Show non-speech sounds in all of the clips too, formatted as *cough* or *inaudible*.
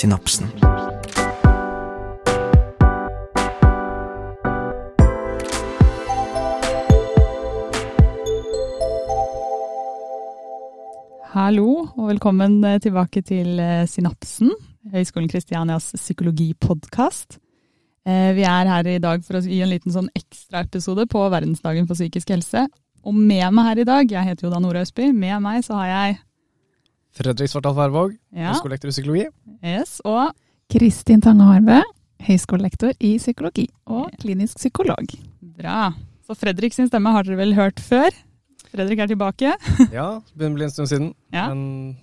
Synapsen. Hallo, og velkommen eh, tilbake til eh, Synapsen, Høgskolen Kristianias psykologipodkast. Eh, vi er her i dag for å gi en liten sånn ekstraepisode på verdensdagen for psykisk helse. Og med meg her i dag, jeg heter jo Dan Ore Østby, med meg så har jeg Fredrik Svartdal Færvåg, ja, høyskolelektor i psykologi. yes, og Kristin Tange Harve, høyskolelektor i psykologi og klinisk psykolog. bra. Så Fredrik sin stemme har dere vel hørt før? Fredrik er tilbake. Ja, det begynner å bli en stund siden, Ja. men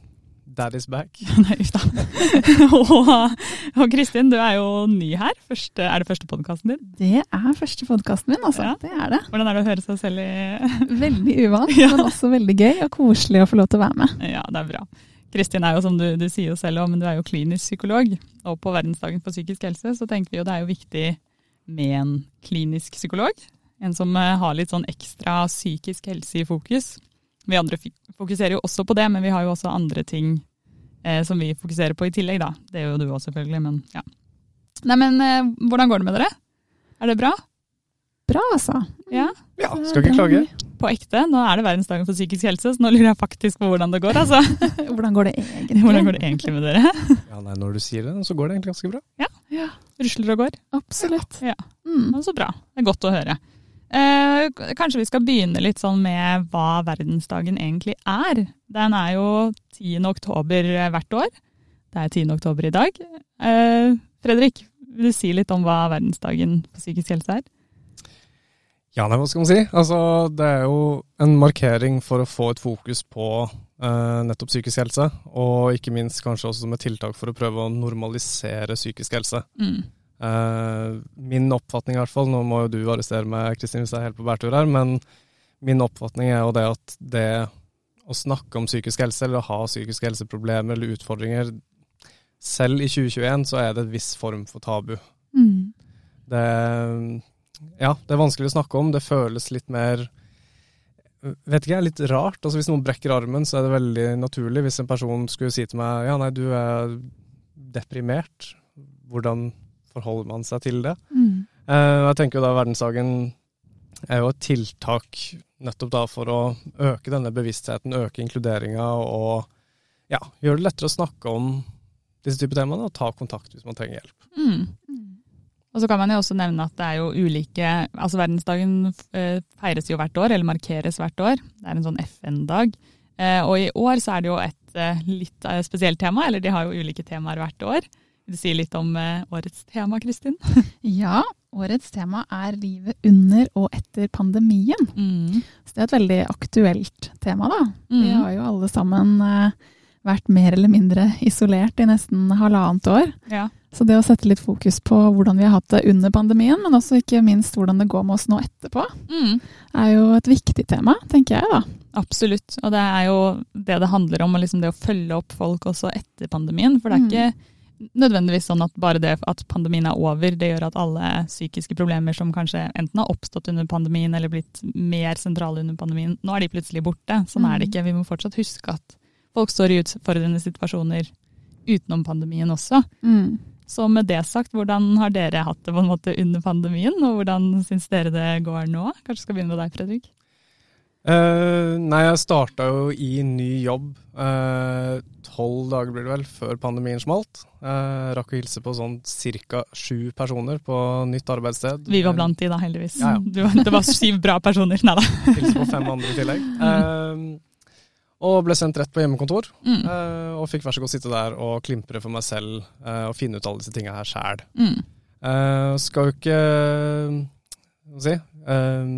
daddy's back. *laughs* Nei, uff da. *laughs* og, og Kristin, du er jo ny her. Første, er det første podkasten din? Det er første podkasten min, altså. Ja. Det er det. Hvordan er det å høre seg selv i *laughs* Veldig uvant, Ja. men også veldig gøy og koselig å få lov til å være med. Ja, det er bra. Kristin er jo som du, du sier jo selv men du er jo klinisk psykolog. Og på verdensdagen for psykisk helse så tenker vi jo det er jo viktig med en klinisk psykolog. En som eh, har litt sånn ekstra psykisk helse i fokus. Vi andre fokuserer jo også på det, men vi har jo også andre ting eh, som vi fokuserer på i tillegg, da. Det er jo du òg, selvfølgelig, men ja. Nei, men eh, hvordan går det med dere? Er det bra? Bra, altså. Ja? Ja, skal ikke klage. På ekte? Nå er det verdensdagen for psykisk helse, så nå lurer jeg faktisk på hvordan det går, altså. *laughs* Hvordan går det egentlig? Hvordan går det egentlig med dere? Ja, nei, Når du sier det, så går det egentlig ganske bra. Ja, Rusler og går? absolutt. Ja. Mm. Ja, Så bra. Det er godt å høre. Eh, kanskje vi skal begynne litt sånn med hva verdensdagen egentlig er. Den er jo 10. oktober hvert år. Det er 10. oktober i dag. Eh, Fredrik, vil du si litt om hva verdensdagen for psykisk helse er? Ja, nei, hva skal man si? Altså, det er jo en markering for å få et fokus på eh, nettopp psykisk helse, og ikke minst kanskje også som et tiltak for å prøve å normalisere psykisk helse. Mm. Eh, min oppfatning i hvert fall, nå må jo du arrestere meg Kristin hvis jeg er helt på bærtur her, men min oppfatning er jo det at det å snakke om psykisk helse, eller å ha psykiske helseproblemer eller utfordringer, selv i 2021 så er det en viss form for tabu. Mm. Det, ja, det er vanskelig å snakke om. Det føles litt mer Vet ikke, litt rart. Altså Hvis noen brekker armen, så er det veldig naturlig. Hvis en person skulle si til meg ja, nei, du er deprimert, hvordan forholder man seg til det? Mm. Eh, jeg tenker jo da verdensdagen er jo et tiltak nettopp da for å øke denne bevisstheten, øke inkluderinga og ja, gjøre det lettere å snakke om disse typer temaene og ta kontakt hvis man trenger hjelp. Mm. Og så kan man jo også nevne at det er jo ulike Altså verdensdagen eh, feires jo hvert år, eller markeres hvert år. Det er en sånn FN-dag. Eh, og i år så er det jo et litt spesielt tema, eller de har jo ulike temaer hvert år. Vil du si litt om eh, årets tema, Kristin? *laughs* Ja, årets tema er livet under og etter pandemien. Mm. Så det er et veldig aktuelt tema, da. Vi Mm. har jo alle sammen eh, vært mer eller mindre isolert i nesten halvannet år. Ja. Så det å sette litt fokus på hvordan vi har hatt det under pandemien, men også ikke minst hvordan det går med oss nå etterpå, Mm. er jo et viktig tema, tenker jeg da. Absolutt. Og det er jo det det handler om, og liksom det å følge opp folk også etter pandemien. For det er Mm. ikke nødvendigvis sånn at bare det at pandemien er over, det gjør at alle psykiske problemer som kanskje enten har oppstått under pandemien eller blitt mer sentrale under pandemien, nå er de plutselig borte. Sånn er det Mm. ikke. Vi må fortsatt huske at folk står i utfordrende situasjoner utenom pandemien også. Mm. Så med det sagt, hvordan har dere hatt det på en måte under pandemien, og hvordan syns dere det går nå? Kanskje skal begynne med deg, Fredrik? Eh, nei, jeg starta jo i ny jobb tolv tolv dager blir det vel, før pandemien smalt. Uh, rakk å hilse på sånn ca. sju personer på nytt arbeidssted. Vi var blant de da, heldigvis. Ja, ja. Du, det var syv bra personer. Nei da. Hilse på fem andre i tillegg. Uh, og ble sendt rett på hjemmekontor. Mm. eh, og fikk vær så god sitte der og klimpre for meg selv eh, og finne ut alle disse tinga her sjæl. Mm. Eh, skal jo ikke Hva skal jeg si eh,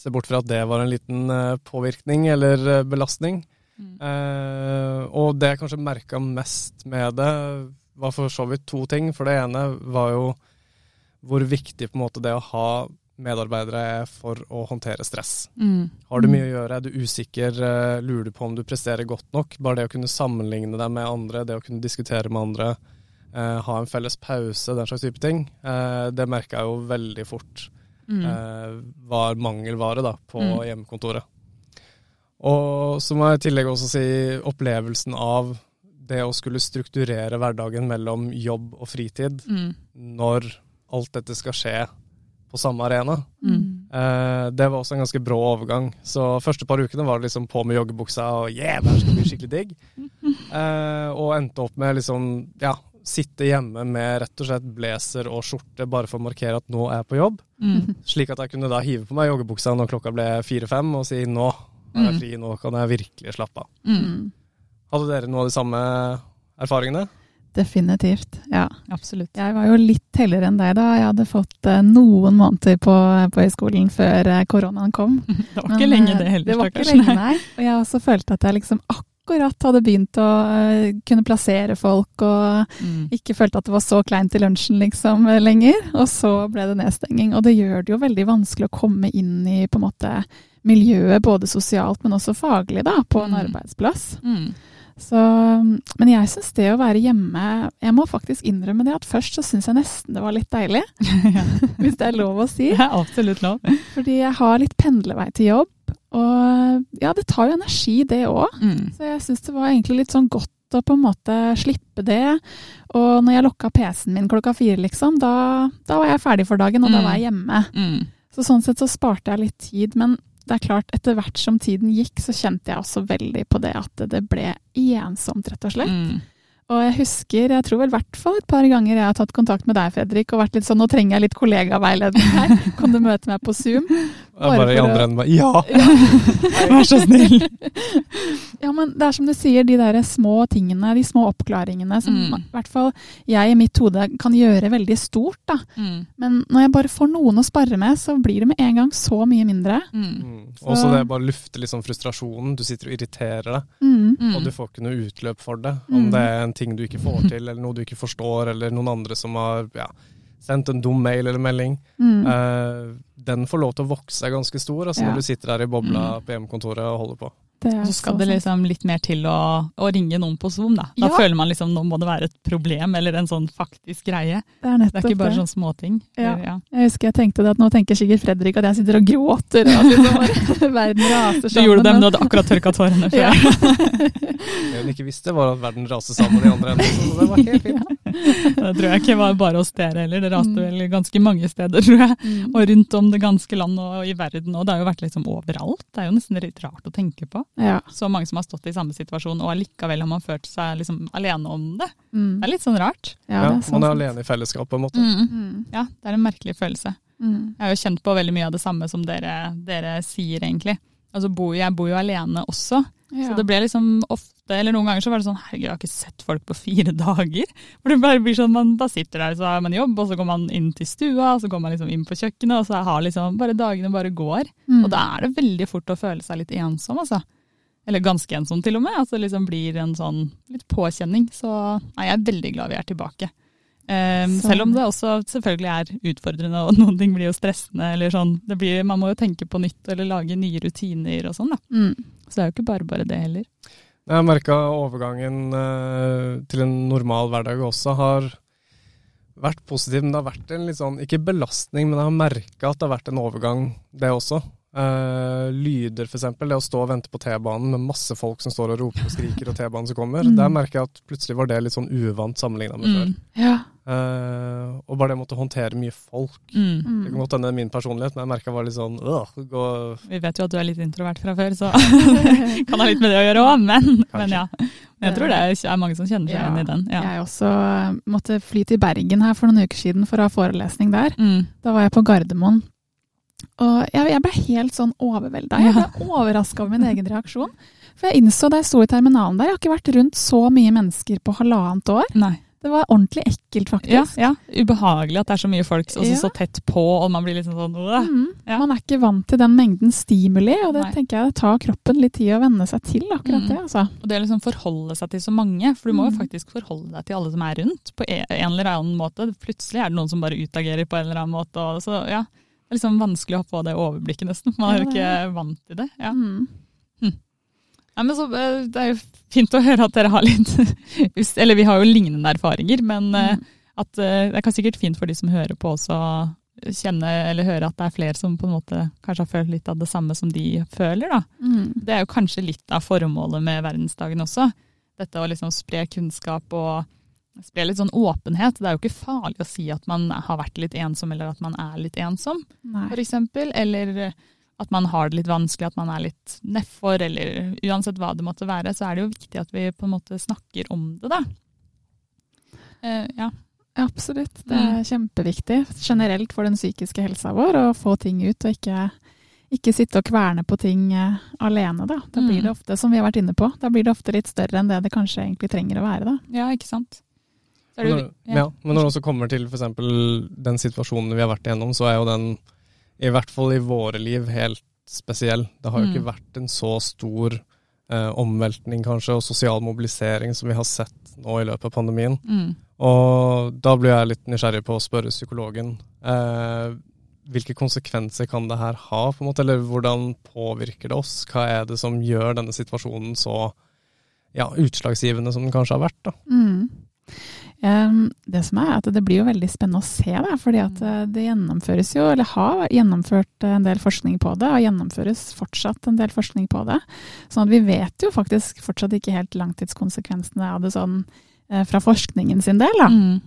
Se bort fra at det var en liten eh, påvirkning eller eh, belastning. Mm. Eh, og det jeg kanskje merka mest med det, var for så vidt to ting. For det ene var jo hvor viktig på en måte det å ha medarbeidere er for å håndtere stress. Mm. Har du mye å gjøre, er du usikker, eh, lurer du på om du presterer godt nok. Bare det å kunne sammenligne deg med andre, det å kunne diskutere med andre, eh, ha en felles pause, den slags type ting, eh, det merka jeg jo veldig fort Mm. eh, var mangelvare da, på Mm. hjemmekontoret. Og så må jeg i tillegg også si opplevelsen av det å skulle strukturere hverdagen mellom jobb og fritid Mm. når alt dette skal skje på samme arena, Mm. eh, det var også en ganske brå overgang. Så første par ukene var det liksom på med joggebuksa og yeah, det her skal bli skikkelig digg. *laughs* Eh, og endte opp med liksom, ja, sitte hjemme med rett og slett blazer og skjorte bare for å markere at nå er jeg på jobb. Mm. Slik at jeg kunne da hive på meg joggebuksa når klokka ble fire-fem og si nå er jeg Mm. fri, nå kan jeg virkelig slappe av. Mm. Hadde dere noe av de samme erfaringene? Definitivt. Ja. Absolutt. Jeg var jo litt heldigere enn deg da. Jeg hadde fått eh, noen måneder på, på høyskolen før eh, koronaen kom. *laughs* Det var Men, ikke lenge eh, det heller, Det var ikke lenge, *laughs* nei. Og jeg også følte at jeg liksom akkurat hadde begynt å eh, kunne plassere folk, og Mm. ikke følte at det var så kleint i lunsjen liksom eh, lenger. Og så ble det nedstenging. Og det gjør det jo veldig vanskelig å komme inn i på en måte miljøet, både sosialt, men også faglig, da, på en Mm. arbeidsplass. Mm. Så, men jeg syns det å være hjemme Jeg må faktisk innrømme det at først så syns jeg nesten det var litt deilig. *laughs* Hvis det er lov å si. Det er absolutt lov. Fordi jeg har litt pendlevei til jobb. Og ja, det tar jo energi, det òg. Mm. Så jeg syns det var egentlig litt sånn godt å på en måte slippe det. Og når jeg lokka PC-en min klokka fire, liksom, da, da var jeg ferdig for dagen, og da Mm. var jeg hjemme. Mm. Så sånn sett så sparte jeg litt tid. Men det er klart, etter hvert som tiden gikk, så kjente jeg også veldig på det at det ble ensomt, rett og slett. Mm. Og jeg husker, jeg tror vel i hvert fall et par ganger jeg har tatt kontakt med deg, Fredrik, og vært litt sånn nå trenger jeg litt kollegaveiledning her. *laughs* Kan du møte meg på Zoom? Bare bare i andre enden bare *laughs* ja! Vær så snill. *laughs* Ja, men det er som du sier, de der små tingene, de små oppklaringene, som Mm. i hvert fall jeg i mitt hode kan gjøre veldig stort, da. Mm. Men når jeg bare får noen å spare med, så blir det med en gang så mye mindre. Mm. Og så det bare lufter sånn frustrasjonen. Du sitter og irriterer deg, Mm. Mm. og du får ikke noe utløp for det. Om Mm. det er en ting du ikke får *laughs* til, eller noe du ikke forstår, eller noen andre som har ja, sendt en dum mail eller melding. Mm. Eh, den får lov til å vokse seg ganske stor altså, Ja. når du sitter der i bobla Mm. på hjemmekontoret og holder på. Det er Og så skal så det liksom litt mer til å, å ringe noen på Zoom, da. Da Ja. føler man liksom nå må det være et problem eller en sånn faktisk greie. Det er Det er ikke bare sånne sånn småting. Ja. Ja. Jeg husker jeg tenkte det at nå tenker sikkert Fredrik at jeg sitter og gråter, og at liksom, *laughs* verden raser Du gjorde det, men du hadde akkurat tørka tårene *laughs* før. Ja. Det hun ikke visste, var at verden raser sammen i andre enden. Så det var helt fint. Det tror jeg ikke var bare hos dere heller. Det raste Mm. vel ganske mange steder, tror jeg. Mm. Og rundt om det ganske land og i verden. Og det har jo vært liksom overalt. Det er jo nesten litt rart å tenke på. Ja. Så mange som har stått i samme situasjon, og allikevel har man følt seg liksom alene om det. Mm. Det er litt sånn rart. Ja, er man er alene i fellesskap, på en måte. Mm. Ja, det er en merkelig følelse. Mm. Jeg har jo kjent på veldig mye av det samme som dere, dere sier, egentlig. Altså, bor, jeg bor jo alene også, Ja. så det ble liksom ofte, eller noen ganger så var det sånn herregud, jeg har ikke sett folk på fire *laughs* dager. For det bare blir sånn, man bare sitter der, så har man jobb, og så går man inn til stua, og så går man liksom inn på kjøkkenet, og så har liksom bare dagene bare går. Mm. Og da er det veldig fort å føle seg litt ensom, altså. Eller ganske ensom til og med. Altså det liksom blir en sånn litt påkjenning. Så nei, jeg er veldig glad vi er tilbake. Um, selv om det også selvfølgelig er utfordrende, og *laughs* noen ting blir jo stressende. eller sånn. Det blir, man må jo tenke på nytt eller lage nye rutiner og sånn. da. Mm. Så det er jo ikke bare bare det heller. Jeg har merka overgangen eh, til en normal hverdag også har vært positiv, men det har vært en litt sånn, ikke belastning, men jeg har merka at det har vært en overgang, det også. Eh, lyder, f.eks. Det å stå og vente på T-banen med masse folk som står og roper og skriker, og T-banen som kommer. Mm. Der merker jeg at plutselig var det litt sånn uvant sammenligna med før. Mm. Ja. Uh, og bare det måtte håndtere mye folk. Mm. Det kan Mm. godt hende min personlighet, men jeg merka var litt sånn øh, gå, Vi vet jo at du er litt introvert fra før, så *laughs* kan ha litt med det å gjøre òg, men, men ja. Men jeg tror det er, mange som kjenner seg Ja. igjen i den. Ja. Jeg også eh, måtte fly til Bergen her for noen uker siden for å ha forelesning der. Mm. Da var jeg på Gardermoen. Og jeg, jeg ble helt sånn overvelda. Jeg ble overraska over min egen reaksjon. For jeg innså da jeg sto i terminalen der, jeg har ikke vært rundt så mye mennesker på halvannet år. Nei. Det var ordentlig ekkelt, faktisk. ja, ubehagelig at det er så mye folk også Ja. så tett på, og man blir liksom sånn Mm. Ja. Man er ikke vant til den mengden stimuli, og det Nei. tenker jeg det tar kroppen litt tid å venne seg til, akkurat Mm. det. altså. Og det å liksom forholde seg til så mange, for du må jo Mm. faktisk forholde deg til alle som er rundt på en en eller annen måte. Plutselig er det noen som bare utagerer på en eller annen måte. Og så ja, det er liksom vanskelig å ha på det overblikket nesten. Man er jo ikke vant til det. Ja. Mm. Nei, men så, eh, det er jo fint å *laughs* høre at dere har litt Eller vi har jo lignende erfaringer, men eh, Mm. at eh, det er sikkert fint for de som hører på også kjenne eller høre at det er flere som på en måte kanskje har følt litt av det samme som de føler. da. Mm. Det er jo kanskje litt av formålet med verdensdagen også. dette å liksom spre kunnskap og spre litt sånn åpenhet. Det er jo ikke farlig å si at man har vært litt ensom, eller at man er litt ensom, f.eks. Eller at man har det litt vanskelig, at man er litt nedfor, eller uansett hva det måtte være, så er det jo viktig at vi på en måte snakker om det, da. Uh, ja. Absolutt. Det er mm. kjempeviktig generelt for den psykiske helsa vår å få ting ut, og ikke, ikke sitte og kverne på ting uh, alene. Da. da blir det mm. ofte, som vi har vært inne på, da blir det ofte litt større enn det det kanskje egentlig trenger å være. Da. Ja, ikke sant. Det, du, ja. ja. men når det også kommer til f.eks. den situasjonen vi har vært igjennom, så er jo den i hvert fall i våre liv, helt spesiell. Det har jo mm. ikke vært en så stor eh, omveltning kanskje, og sosial mobilisering som vi har sett nå i løpet av pandemien. Mm. Og da blir jeg litt nysgjerrig på å spørre psykologen. Eh, hvilke konsekvenser kan det her ha, på en måte, eller hvordan påvirker det oss? Hva er det som gjør denne situasjonen så ja, utslagsgivende som den kanskje har vært? da? Mm. Det som er, at det blir jo veldig spennende å se, da, fordi at mm. eh, det gjennomføres jo, eller har gjennomført en del forskning på det, og gjennomføres fortsatt en del forskning på det. Sånn at vi vet jo faktisk fortsatt ikke helt langtidskonsekvensene av det sånn eh, fra forskningen sin del, da. Mm.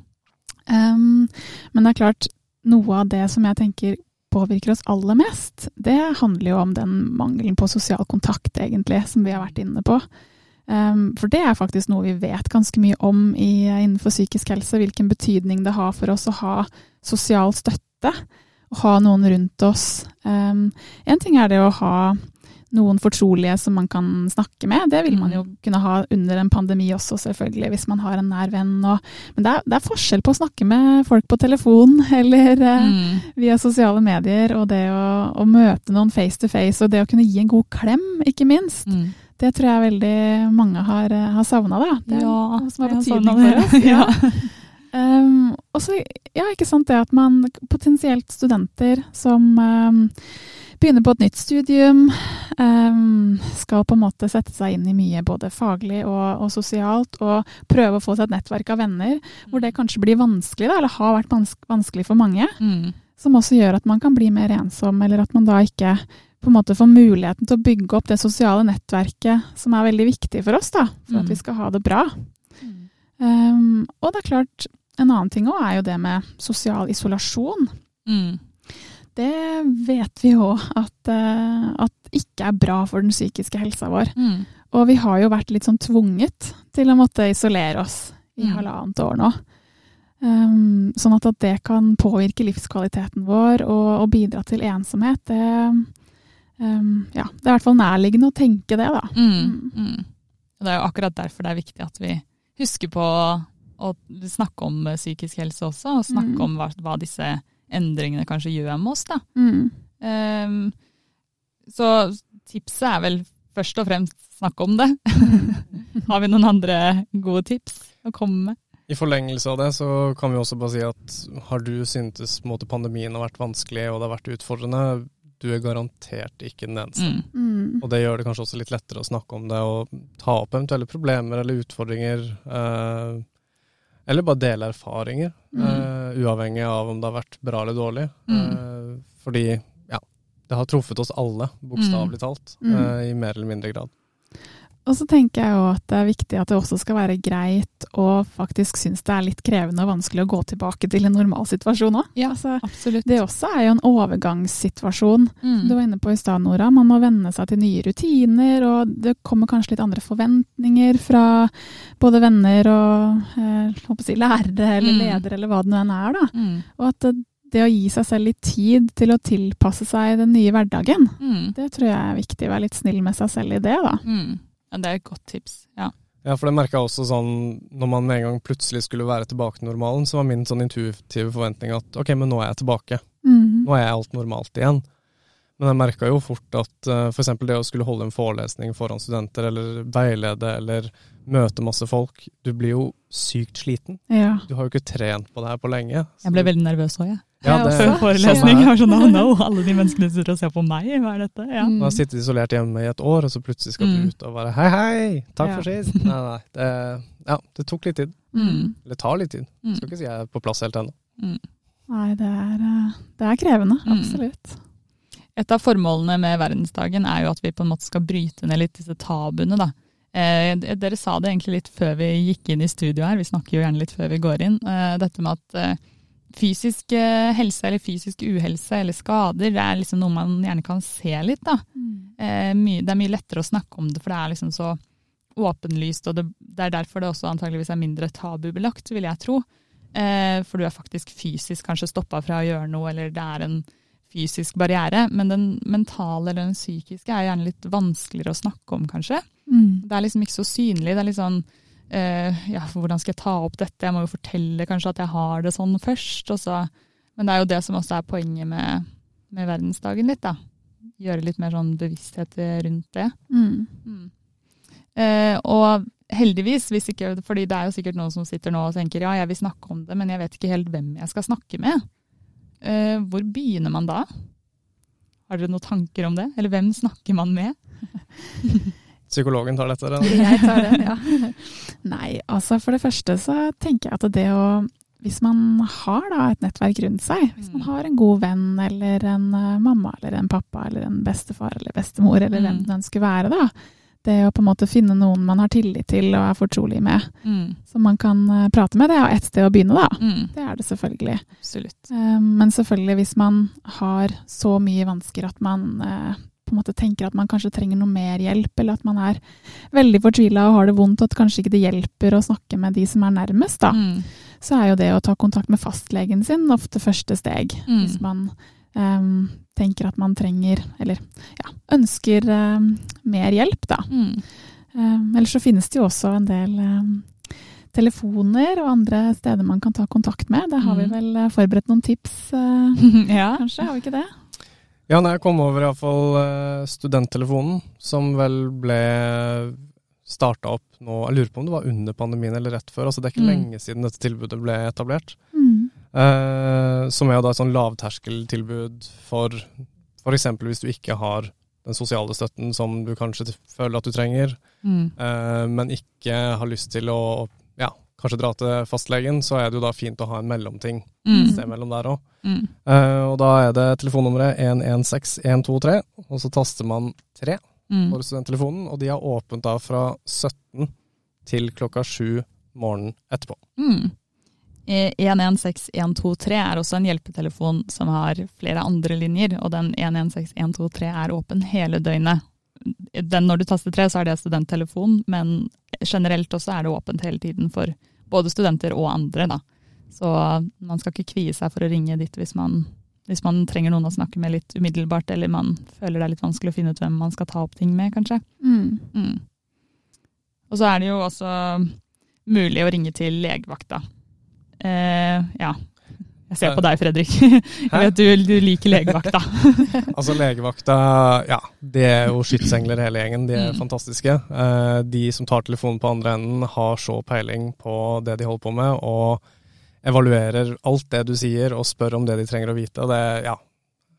Um, men det er klart, noe av det som jeg tenker påvirker oss aller mest, det handler jo om den mangelen på sosial kontakt, egentlig, som vi har vært inne på. Um, for det er faktisk noe vi vet ganske mye om i, innenfor psykisk helse. Hvilken betydning det har for oss å ha sosial støtte. Å ha noen rundt oss. Um, en ting er det å ha noen fortrolige som man kan snakke med. Det vil man jo mm. kunne ha under en pandemi også, selvfølgelig, hvis man har en nær venn. Men det er, det er, forskjell på å snakke med folk på telefon *laughs* eller uh, mm. via sosiale medier, og det å, å, møte noen face to face, og det å kunne gi en god klem, ikke minst. Mm. Det tror jeg veldig mange har, eh, har savna, da. Det er ja, noe som har betydning for oss. Ja. *laughs* um, og så, ja, ikke sant det at man potensielt studenter som um, begynner på et nytt studium, um, skal på en måte sette seg inn i mye både faglig og, og, sosialt, og prøve å få seg et nettverk av venner, hvor det kanskje blir vanskelig, da, eller har vært vanskelig for mange. Mm. Som også gjør at man kan bli mer ensom, eller at man da ikke på en måte få muligheten til å bygge opp det sosiale nettverket som er veldig viktig for oss, da, for mm. at vi skal ha det bra. Mm. Um, og det er klart, en annen ting òg er jo det med sosial isolasjon. Mm. Det vet vi òg at, uh, at, ikke er bra for den psykiske helsa vår. Mm. Og vi har jo vært litt sånn tvunget til å måtte isolere oss i mm. halvannet år nå. Um, sånn at, at, det kan påvirke livskvaliteten vår og, og bidra til ensomhet, det, um, ja, det er i hvert fall nærliggende å tenke det, da. Mm, mm, mm. Det er jo akkurat derfor det er viktig at vi husker på å snakke om psykisk helse også, og snakke mm. om hva, hva, disse endringene kanskje gjør med oss. da. Um, så tipset er vel først og fremst snakke om det. *laughs* Har vi noen andre gode tips å komme med? I forlengelse av det så kan vi også bare si at har du syntes pandemien har vært vanskelig og det har vært utfordrende, du er garantert ikke den eneste. Mm. mm. Og det gjør det kanskje også litt lettere å snakke om det og ta opp eventuelle problemer eller utfordringer. Eh, eller bare dele erfaringer, mm. eh, uavhengig av om det har vært bra eller dårlig. Mm. Eh, fordi ja, det har truffet oss alle, bokstavelig mm. talt, mm. eh, i mer eller mindre grad. Og så tenker jeg jo at det er viktig at det også skal være greit og faktisk synes det er litt krevende og vanskelig å gå tilbake til en normalsituasjon òg. Ja, altså, absolutt. Det også er jo en overgangssituasjon. Mm. Du var inne på i stad, Nora. Man må venne seg til nye rutiner, og det kommer kanskje litt andre forventninger fra både venner og eh, si, lærere eller mm. ledere eller hva det nå enn er. da. Mm. Og at det, det å gi seg selv litt tid til å tilpasse seg den nye hverdagen, mm. det tror jeg er viktig. Være litt snill med seg selv i det, da. Ja, det er et godt tips. Ja. Ja, for det merka jeg også sånn når man med en gang plutselig skulle være tilbake til normalen, så var min sånn intuitive forventning at ok, men nå er jeg tilbake. Mm. Nå er alt normalt igjen. Men jeg merka jo fort at uh, f.eks. det å skulle holde en forelesning foran studenter, eller veilede, eller møte masse folk, du blir jo sykt sliten. Ja. Du har jo ikke trent på det her på lenge. Jeg ble veldig nervøs òg, jeg. Ja, det, Før forelesning. Jeg var sånn, oh no, alle de menneskene sitter og ser på meg, hva er dette? Ja. Mm. Man har sittet isolert hjemme i et år, og så plutselig skal du mm. ut og bare hei, hei, takk ja. for sist. *laughs* Nei, nei, det, ja, det tok litt tid. Mm. Eller tar litt tid. Mm. Skal ikke si jeg er på plass helt ennå. Mm. Nei, det er, eh, det er krevende. Mm. Absolutt. Et av formålene med verdensdagen er jo at vi på en måte skal bryte ned litt disse tabuene, da. Eh, dere sa det egentlig litt før vi gikk inn i studio her, vi snakker jo gjerne litt før vi går inn. Eh, dette med at eh, fysisk eh, helse eller fysisk uhelse eller skader, det er liksom noe man gjerne kan se litt. da. Mm. Eh, det er mye lettere å snakke om det, for det er liksom så åpenlyst, og det, er derfor det også antageligvis er mindre tabubelagt, vil jeg tro. Eh, for du er faktisk fysisk kanskje stoppa fra å gjøre noe, eller det er en fysisk barriere. Men den mentale eller den psykiske er gjerne litt vanskeligere å snakke om, kanskje. Mm. Det er liksom ikke så synlig. Det er litt sånn ja, hvordan skal jeg ta opp dette? Jeg må jo fortelle kanskje at jeg har det sånn først. Og så, men det er jo det som også er poenget med, med verdensdagen litt, da. Gjøre litt mer sånn bevissthet rundt det. Mm. Eh, og heldigvis, hvis ikke, fordi det er jo sikkert noen som sitter nå og tenker ja, jeg vil snakke om det, men jeg vet ikke helt hvem jeg skal snakke med. Eh, hvor begynner man da? Har dere noen tanker om det? Eller hvem snakker man med? *laughs* Psykologen tar dette. Eller? Jeg tar det, ja. *laughs* Nei, altså for det første så tenker jeg at det å Hvis man har da et nettverk rundt seg, hvis man Mm. har en god venn eller en eh, mamma eller en pappa eller en bestefar eller bestemor eller hvem den ønsker være, da. Det å på en måte finne noen man har tillit til og er fortrolig med, Mm. som man kan eh, prate med, det er ett sted å begynne, da. Mm. Det er det selvfølgelig. Absolutt. Eh, Men selvfølgelig hvis man har så mye vansker at man på en måte tenker at man kanskje trenger noe mer hjelp, eller at man er veldig fortvila og har det vondt, og at kanskje ikke det hjelper å snakke med de som er nærmest, da, Mm. så er jo det å ta kontakt med fastlegen sin ofte første steg. Mm. Hvis man um, tenker at man trenger, eller ja, ønsker um, mer hjelp, da. Mm. Um, ellers så finnes det jo også en del telefoner og andre steder man kan ta kontakt med. Der har vi Mm. vel eh, forberedt noen tips, uh, *laughs* ja. kanskje? Har vi ikke det? Ja, nei, jeg kom over iallfall uh, studenttelefonen, som vel ble starta opp nå Jeg lurer på om det var under pandemien eller rett før. altså Det er ikke Mm. lenge siden dette tilbudet ble etablert. Mm. Eh, som er jo da et sånn lavterskeltilbud for f.eks. hvis du ikke har den sosiale støtten som du kanskje føler at du trenger, Mm. eh, men ikke har lyst til å ja, kanskje dra til fastlegen, så er det jo da fint å ha en mellomting Mm. sted mellom der òg. Mm. og da er det telefonnummeret 116123, og så taster man 3 Mm. for studenttelefonen, og de har åpent da fra 17 til klokka 7 morgenen etterpå. Mm. Eh, 116123 er også en hjelpetelefon som har flere andre linjer, og den 116123 er åpen hele døgnet. Den når du taster tre, så er det studenttelefon, men generelt også er det åpent hele tiden for både studenter og andre. Da. Så man skal ikke kvie seg for å ringe dit hvis man, hvis man trenger noen å snakke med litt umiddelbart, eller man føler det er litt vanskelig å finne ut hvem man skal ta opp ting med, kanskje. Mm. Mm. Og så er det jo også mulig å ringe til legevakta. Eh, ja. Jeg ser på deg, Fredrik. *laughs* Jeg vet du, du liker legevakta. *laughs* Altså legevakta, ja, de er jo skytsengler hele gjengen. De er Mm. fantastiske. Eh, de som tar telefonen på andre enden, har så peiling på det de holder på med, og evaluerer alt det du sier, og spør om det de trenger å vite. Og det, ja,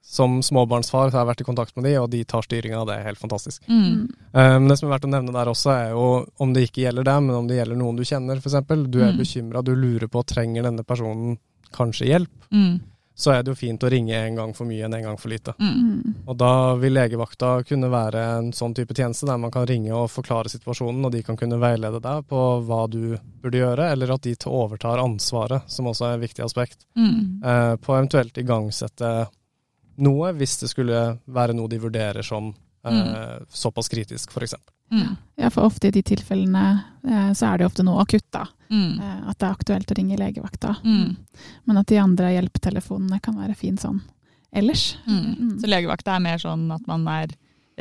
som småbarnsfar har jeg vært i kontakt med de, og de tar styringa. Det er helt fantastisk. Mm. Eh, Men det som er verdt å nevne der også, er jo om det ikke gjelder deg, men om det gjelder noen du kjenner, f.eks. Du er Mm. bekymra, du lurer på trenger denne personen kanskje hjelp, Mm. så er det jo fint å ringe en gang for mye enn en gang for lite. Mm. Mm. Og da vil legevakta kunne være en sånn type tjeneste der man kan ringe og forklare situasjonen, og de kan kunne veilede deg på hva du burde gjøre, eller at de overtar ansvaret, som også er et viktig aspekt, Mm. eh, på eventuelt igangsette noe hvis det skulle være noe de vurderer som eh, såpass kritisk, f.eks. Mm. Ja, for ofte i de tilfellene eh, så er det ofte noe akutt, da. Mm. Eh, at det er aktuelt å ringe legevakta. Mm. Men at de andre hjelpetelefonene kan være fint sånn ellers. Mm. Mm. Så legevakta er mer sånn at man er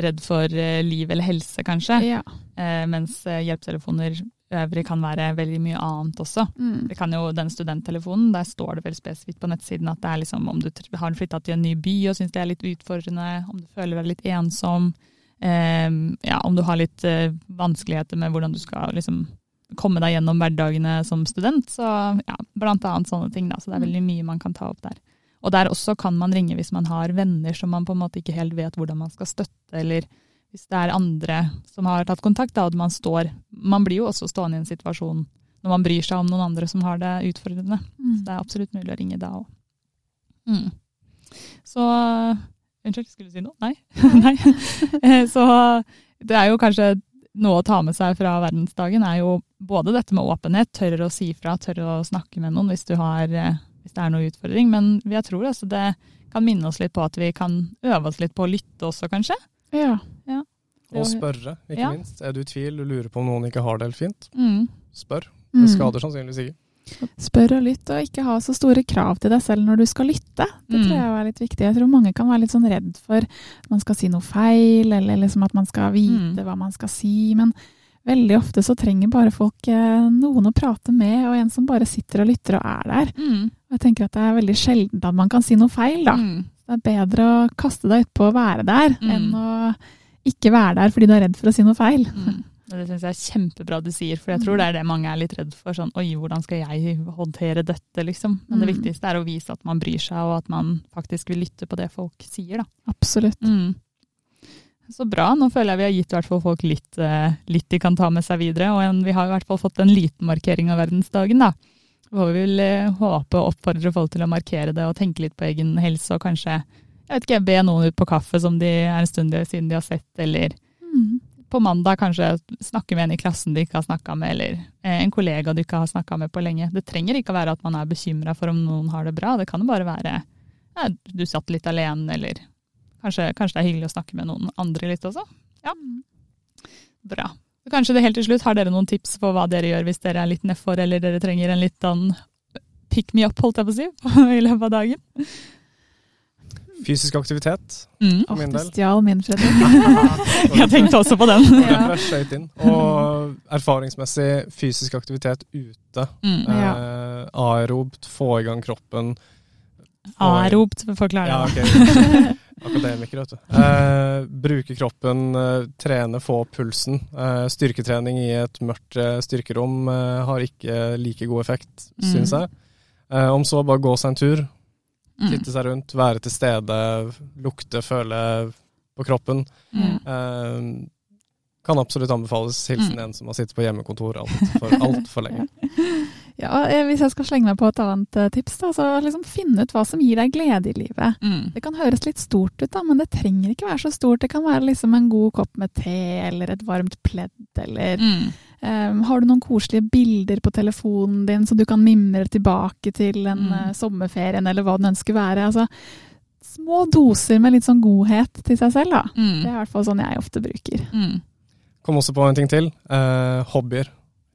redd for eh, liv eller helse, kanskje. Ja. Eh, mens eh, hjelpetelefoner øvrig kan være veldig mye annet også. Mm. Det kan jo, Den studenttelefonen, der står det vel spesifikt på nettsiden at det er liksom om du har flytta til en ny by og syns det er litt utfordrende, om du føler deg litt ensom, eh, ja, om du har litt eh, vanskeligheter med hvordan du skal liksom komme deg gjennom hverdagene som student. Så ja, blant annet sånne ting. da, Så det er veldig mye man kan ta opp der. Og der også kan man ringe hvis man har venner som man på en måte ikke helt vet hvordan man skal støtte, eller hvis det er andre som har tatt kontakt, da, og man står Man blir jo også stående i en situasjon når man bryr seg om noen andre som har det utfordrende. Mm. Så det er absolutt mulig å ringe da òg. Mm. Så Unnskyld, skulle du si noe? Nei. *laughs* Nei. *laughs* Eh, Så det er jo kanskje noe å ta med seg fra verdensdagen er jo både dette med åpenhet, tørre å si fra, tørre å snakke med noen hvis, har, eh, hvis det er noe utfordring. Men jeg tror altså det kan minne oss litt på at vi kan øve oss litt på å lytte også, kanskje. Ja. ja. Og spørre, ikke ja. minst. Er du i tvil, du lurer på om noen ikke har det helt fint, mm. spør. Det mm. skader sannsynligvis ikke. Spør og lytt, og ikke ha så store krav til deg selv når du skal lytte. Det tror mm. jeg er litt viktig. Jeg tror mange kan være litt sånn redd for at man skal si noe feil, eller liksom at man skal vite mm. hva man skal si. Men veldig ofte så trenger bare folk eh, noen å prate med, og en som bare sitter og lytter og er der. Mm. Jeg tenker at det er veldig sjelden at man kan si noe feil, da. Mm. Det er bedre å kaste deg utpå å være der, mm. enn å ikke være der fordi du er redd for å si noe feil. *laughs* Det syns jeg er kjempebra du sier, for jeg tror det er det mange er litt redd for. Sånn oi, hvordan skal jeg håndtere dette, liksom. Men det mm. viktigste er å vise at man bryr seg, og at man faktisk vil lytte på det folk sier, da. Absolutt. Mm. Så bra. Nå føler jeg vi har gitt hvert fall folk litt, eh, litt, de kan ta med seg videre. Og en, vi har i hvert fall fått en liten markering av verdensdagen, da. Hvor vi vil eh, håpe og oppfordre folk til å markere det og tenke litt på egen helse, og kanskje jeg vet ikke, be noen ut på kaffe som de er en stund siden de har sett, eller mm på mandag kanskje snakke med en i klassen du ikke har snakka med, eller eh, en kollega du ikke har snakka med på lenge. Det trenger ikke å være at man er bekymra for om noen har det bra. Det kan jo bare være ja, du satt litt alene, eller kanskje, kanskje, det er hyggelig å snakke med noen andre litt også. Ja, bra. Kanskje det helt til slutt, har dere noen tips på hva dere gjør hvis dere er litt nedfor, eller dere trenger en litt sånn pick me up, holdt jeg på å si, *laughs* i løpet av dagen? Fysisk aktivitet, mm. for min del. Stjal min, Fredrik. *laughs* *laughs* jeg tenkte også på den. ja. Og erfaringsmessig fysisk aktivitet ute. Mm. Eh, aerobt, få i gang kroppen. Aerobt, forklarer. Ja, okay. *laughs* Akademiker, vet du. Eh, bruke kroppen, eh, trene, få pulsen. Eh, styrketrening i et mørkt eh, styrkerom eh, har ikke like god effekt, mm. syns jeg. Eh, om så bare gå seg en tur, Mm. Titte seg rundt, være til stede, lukte, føle på kroppen. Mm. Kan absolutt anbefales. Hilsen mm. en som har sittet på hjemmekontor altfor alt for lenge. *laughs* Ja, eh, Hvis jeg skal slenge meg på et annet eh, tips, da, så liksom finn ut hva som gir deg glede i livet. Mm. Det kan høres litt stort ut, da, men det trenger ikke være så stort. Det kan være liksom en god kopp med te, eller et varmt pledd, eller mm. Um, har du noen koselige bilder på telefonen din så du kan mimre tilbake til en mm. sommerferien, eller hva den ønsker å være? Altså, små doser med litt sånn godhet til seg selv, da. Mm. Det er i hvert fall sånn jeg ofte bruker. Mm. Kom også på en ting til. Eh, hobbyer.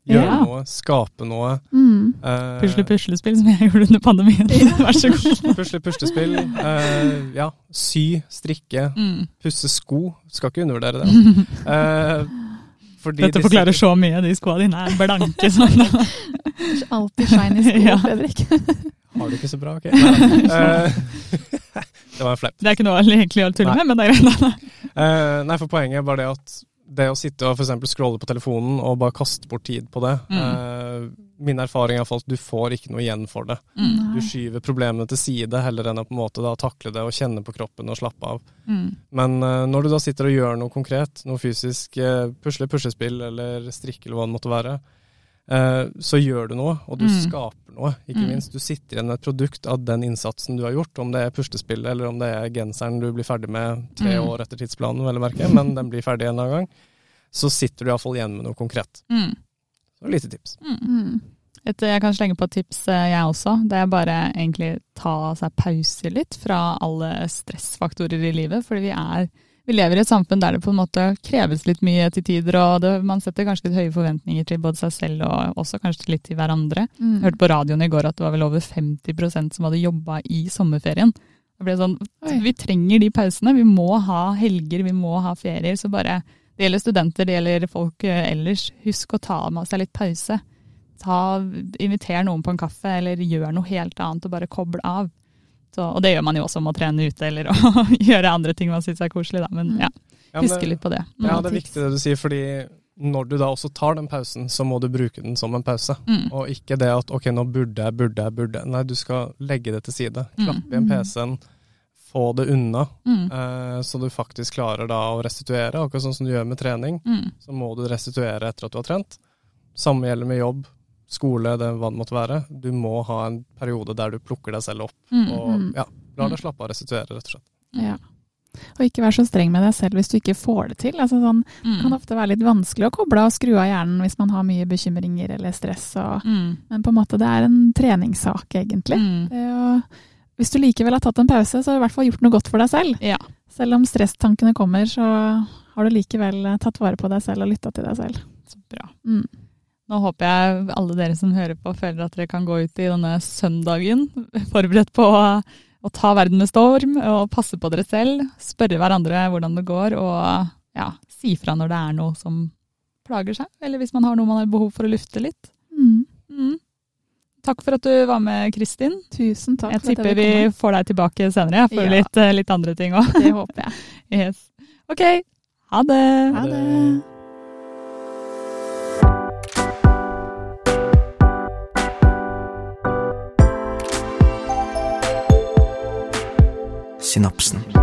Gjøre ja. noe, skape noe. Mm. Uh, pusle puslespill, som jeg *laughs* gjorde under pandemien. *laughs* Vær så god. pusle puslespill. Uh, ja, sy, strikke, mm. pusse sko. Skal ikke undervurdere det. Uh, *laughs* Fordi Dette forklarer så mye. De skoene dine er blanke sånn. Alltid shiny sko, ja. Fredrik. Har du ikke så bra, ok. Det var en fleip. Det er ikke noe egentlig å tulle med, men det er greit. Nei, for poenget er bare det at det å sitte og f.eks. scrolle på telefonen og bare kaste bort tid på det mm. uh, Min erfaring er at du får ikke noe igjen for det. Mm. Du skyver problemene til side heller enn å på en måte da takle det og kjenne på kroppen og slappe av. Mm. Men uh, når du da sitter og gjør noe konkret, noe fysisk, uh, pusle, puslespill eller strikke eller hva det måtte være, så gjør du noe, og du mm. skaper noe, ikke mm. minst. Du sitter igjen med et produkt av den innsatsen du har gjort, om det er puslespillet eller om det er genseren du blir ferdig med tre mm. år etter tidsplanen, vel å merke, men den blir ferdig en eller annen gang så sitter du iallfall igjen med noe konkret. Mm. Så lite tips. Mm. Et, jeg kan slenge på et tips, eh, jeg også. Det er bare egentlig ta seg pause litt fra alle stressfaktorer i livet. Fordi vi, er, vi lever i et samfunn der det på en måte kreves litt mye til tider. Og det, man setter kanskje litt høye forventninger til både seg selv og også kanskje litt til hverandre. Mm. Jeg hørte på radioen i går at det var vel over 50% som hadde jobba i sommerferien. Det ble sånn, Vi trenger de pausene. Vi må ha helger, vi må ha ferier. Så bare det gjelder studenter, det gjelder folk eh, ellers. Husk å ta med seg litt pause. Ta, inviter noen på en kaffe, eller gjør noe helt annet og bare koble av. Så, og det gjør man jo også med å trene ute eller å *laughs* gjøre andre ting man syns er koselig, da. Men ja, huske litt på det. Ja, det er viktig det du sier, fordi når du da også tar den pausen, så må du bruke den som en pause. Mm. Og ikke det at ok, nå burde jeg, burde jeg, burde jeg. Nei, du skal legge det til side. Mm. Klappe igjen PC-en få det unna, mm. eh, så du faktisk klarer da å restituere. Akkurat sånn som du gjør med trening, mm. så må du restituere etter at du har trent. Samme gjelder med jobb, skole, det hva det måtte være. Du må ha en periode der du plukker deg selv opp mm. og ja, lar deg slappe av og restituere, rett og slett. Ja. Og ikke være så streng med deg selv hvis du ikke får det til. Altså sånn, Det kan ofte være litt vanskelig å koble av og skru av hjernen hvis man har mye bekymringer eller stress. Og, Mm. Men på en måte det er en treningssak, egentlig. Mm. Det å, hvis du likevel har tatt en pause, så har du i hvert fall gjort noe godt for deg selv. Ja. Selv om stresstankene kommer, så har du likevel eh, tatt vare på deg selv og lytta til deg selv. Så bra. Mm. Nå håper jeg alle dere som hører på, føler at dere kan gå ut i denne søndagen *laughs* forberedt på å, å ta verden med storm og passe på dere selv. Spørre hverandre hvordan det går, og ja, si fra når det er noe som plager seg. Eller hvis man har noe man har behov for å lufte litt. Mm. Mm. Takk for at du var med, Kristin. Tusen takk Jeg tipper vi får deg tilbake senere for Ja. litt, eh, litt andre ting òg. Det håper jeg. *laughs* Yes. Ok, ha det! Ha det. Synapsen.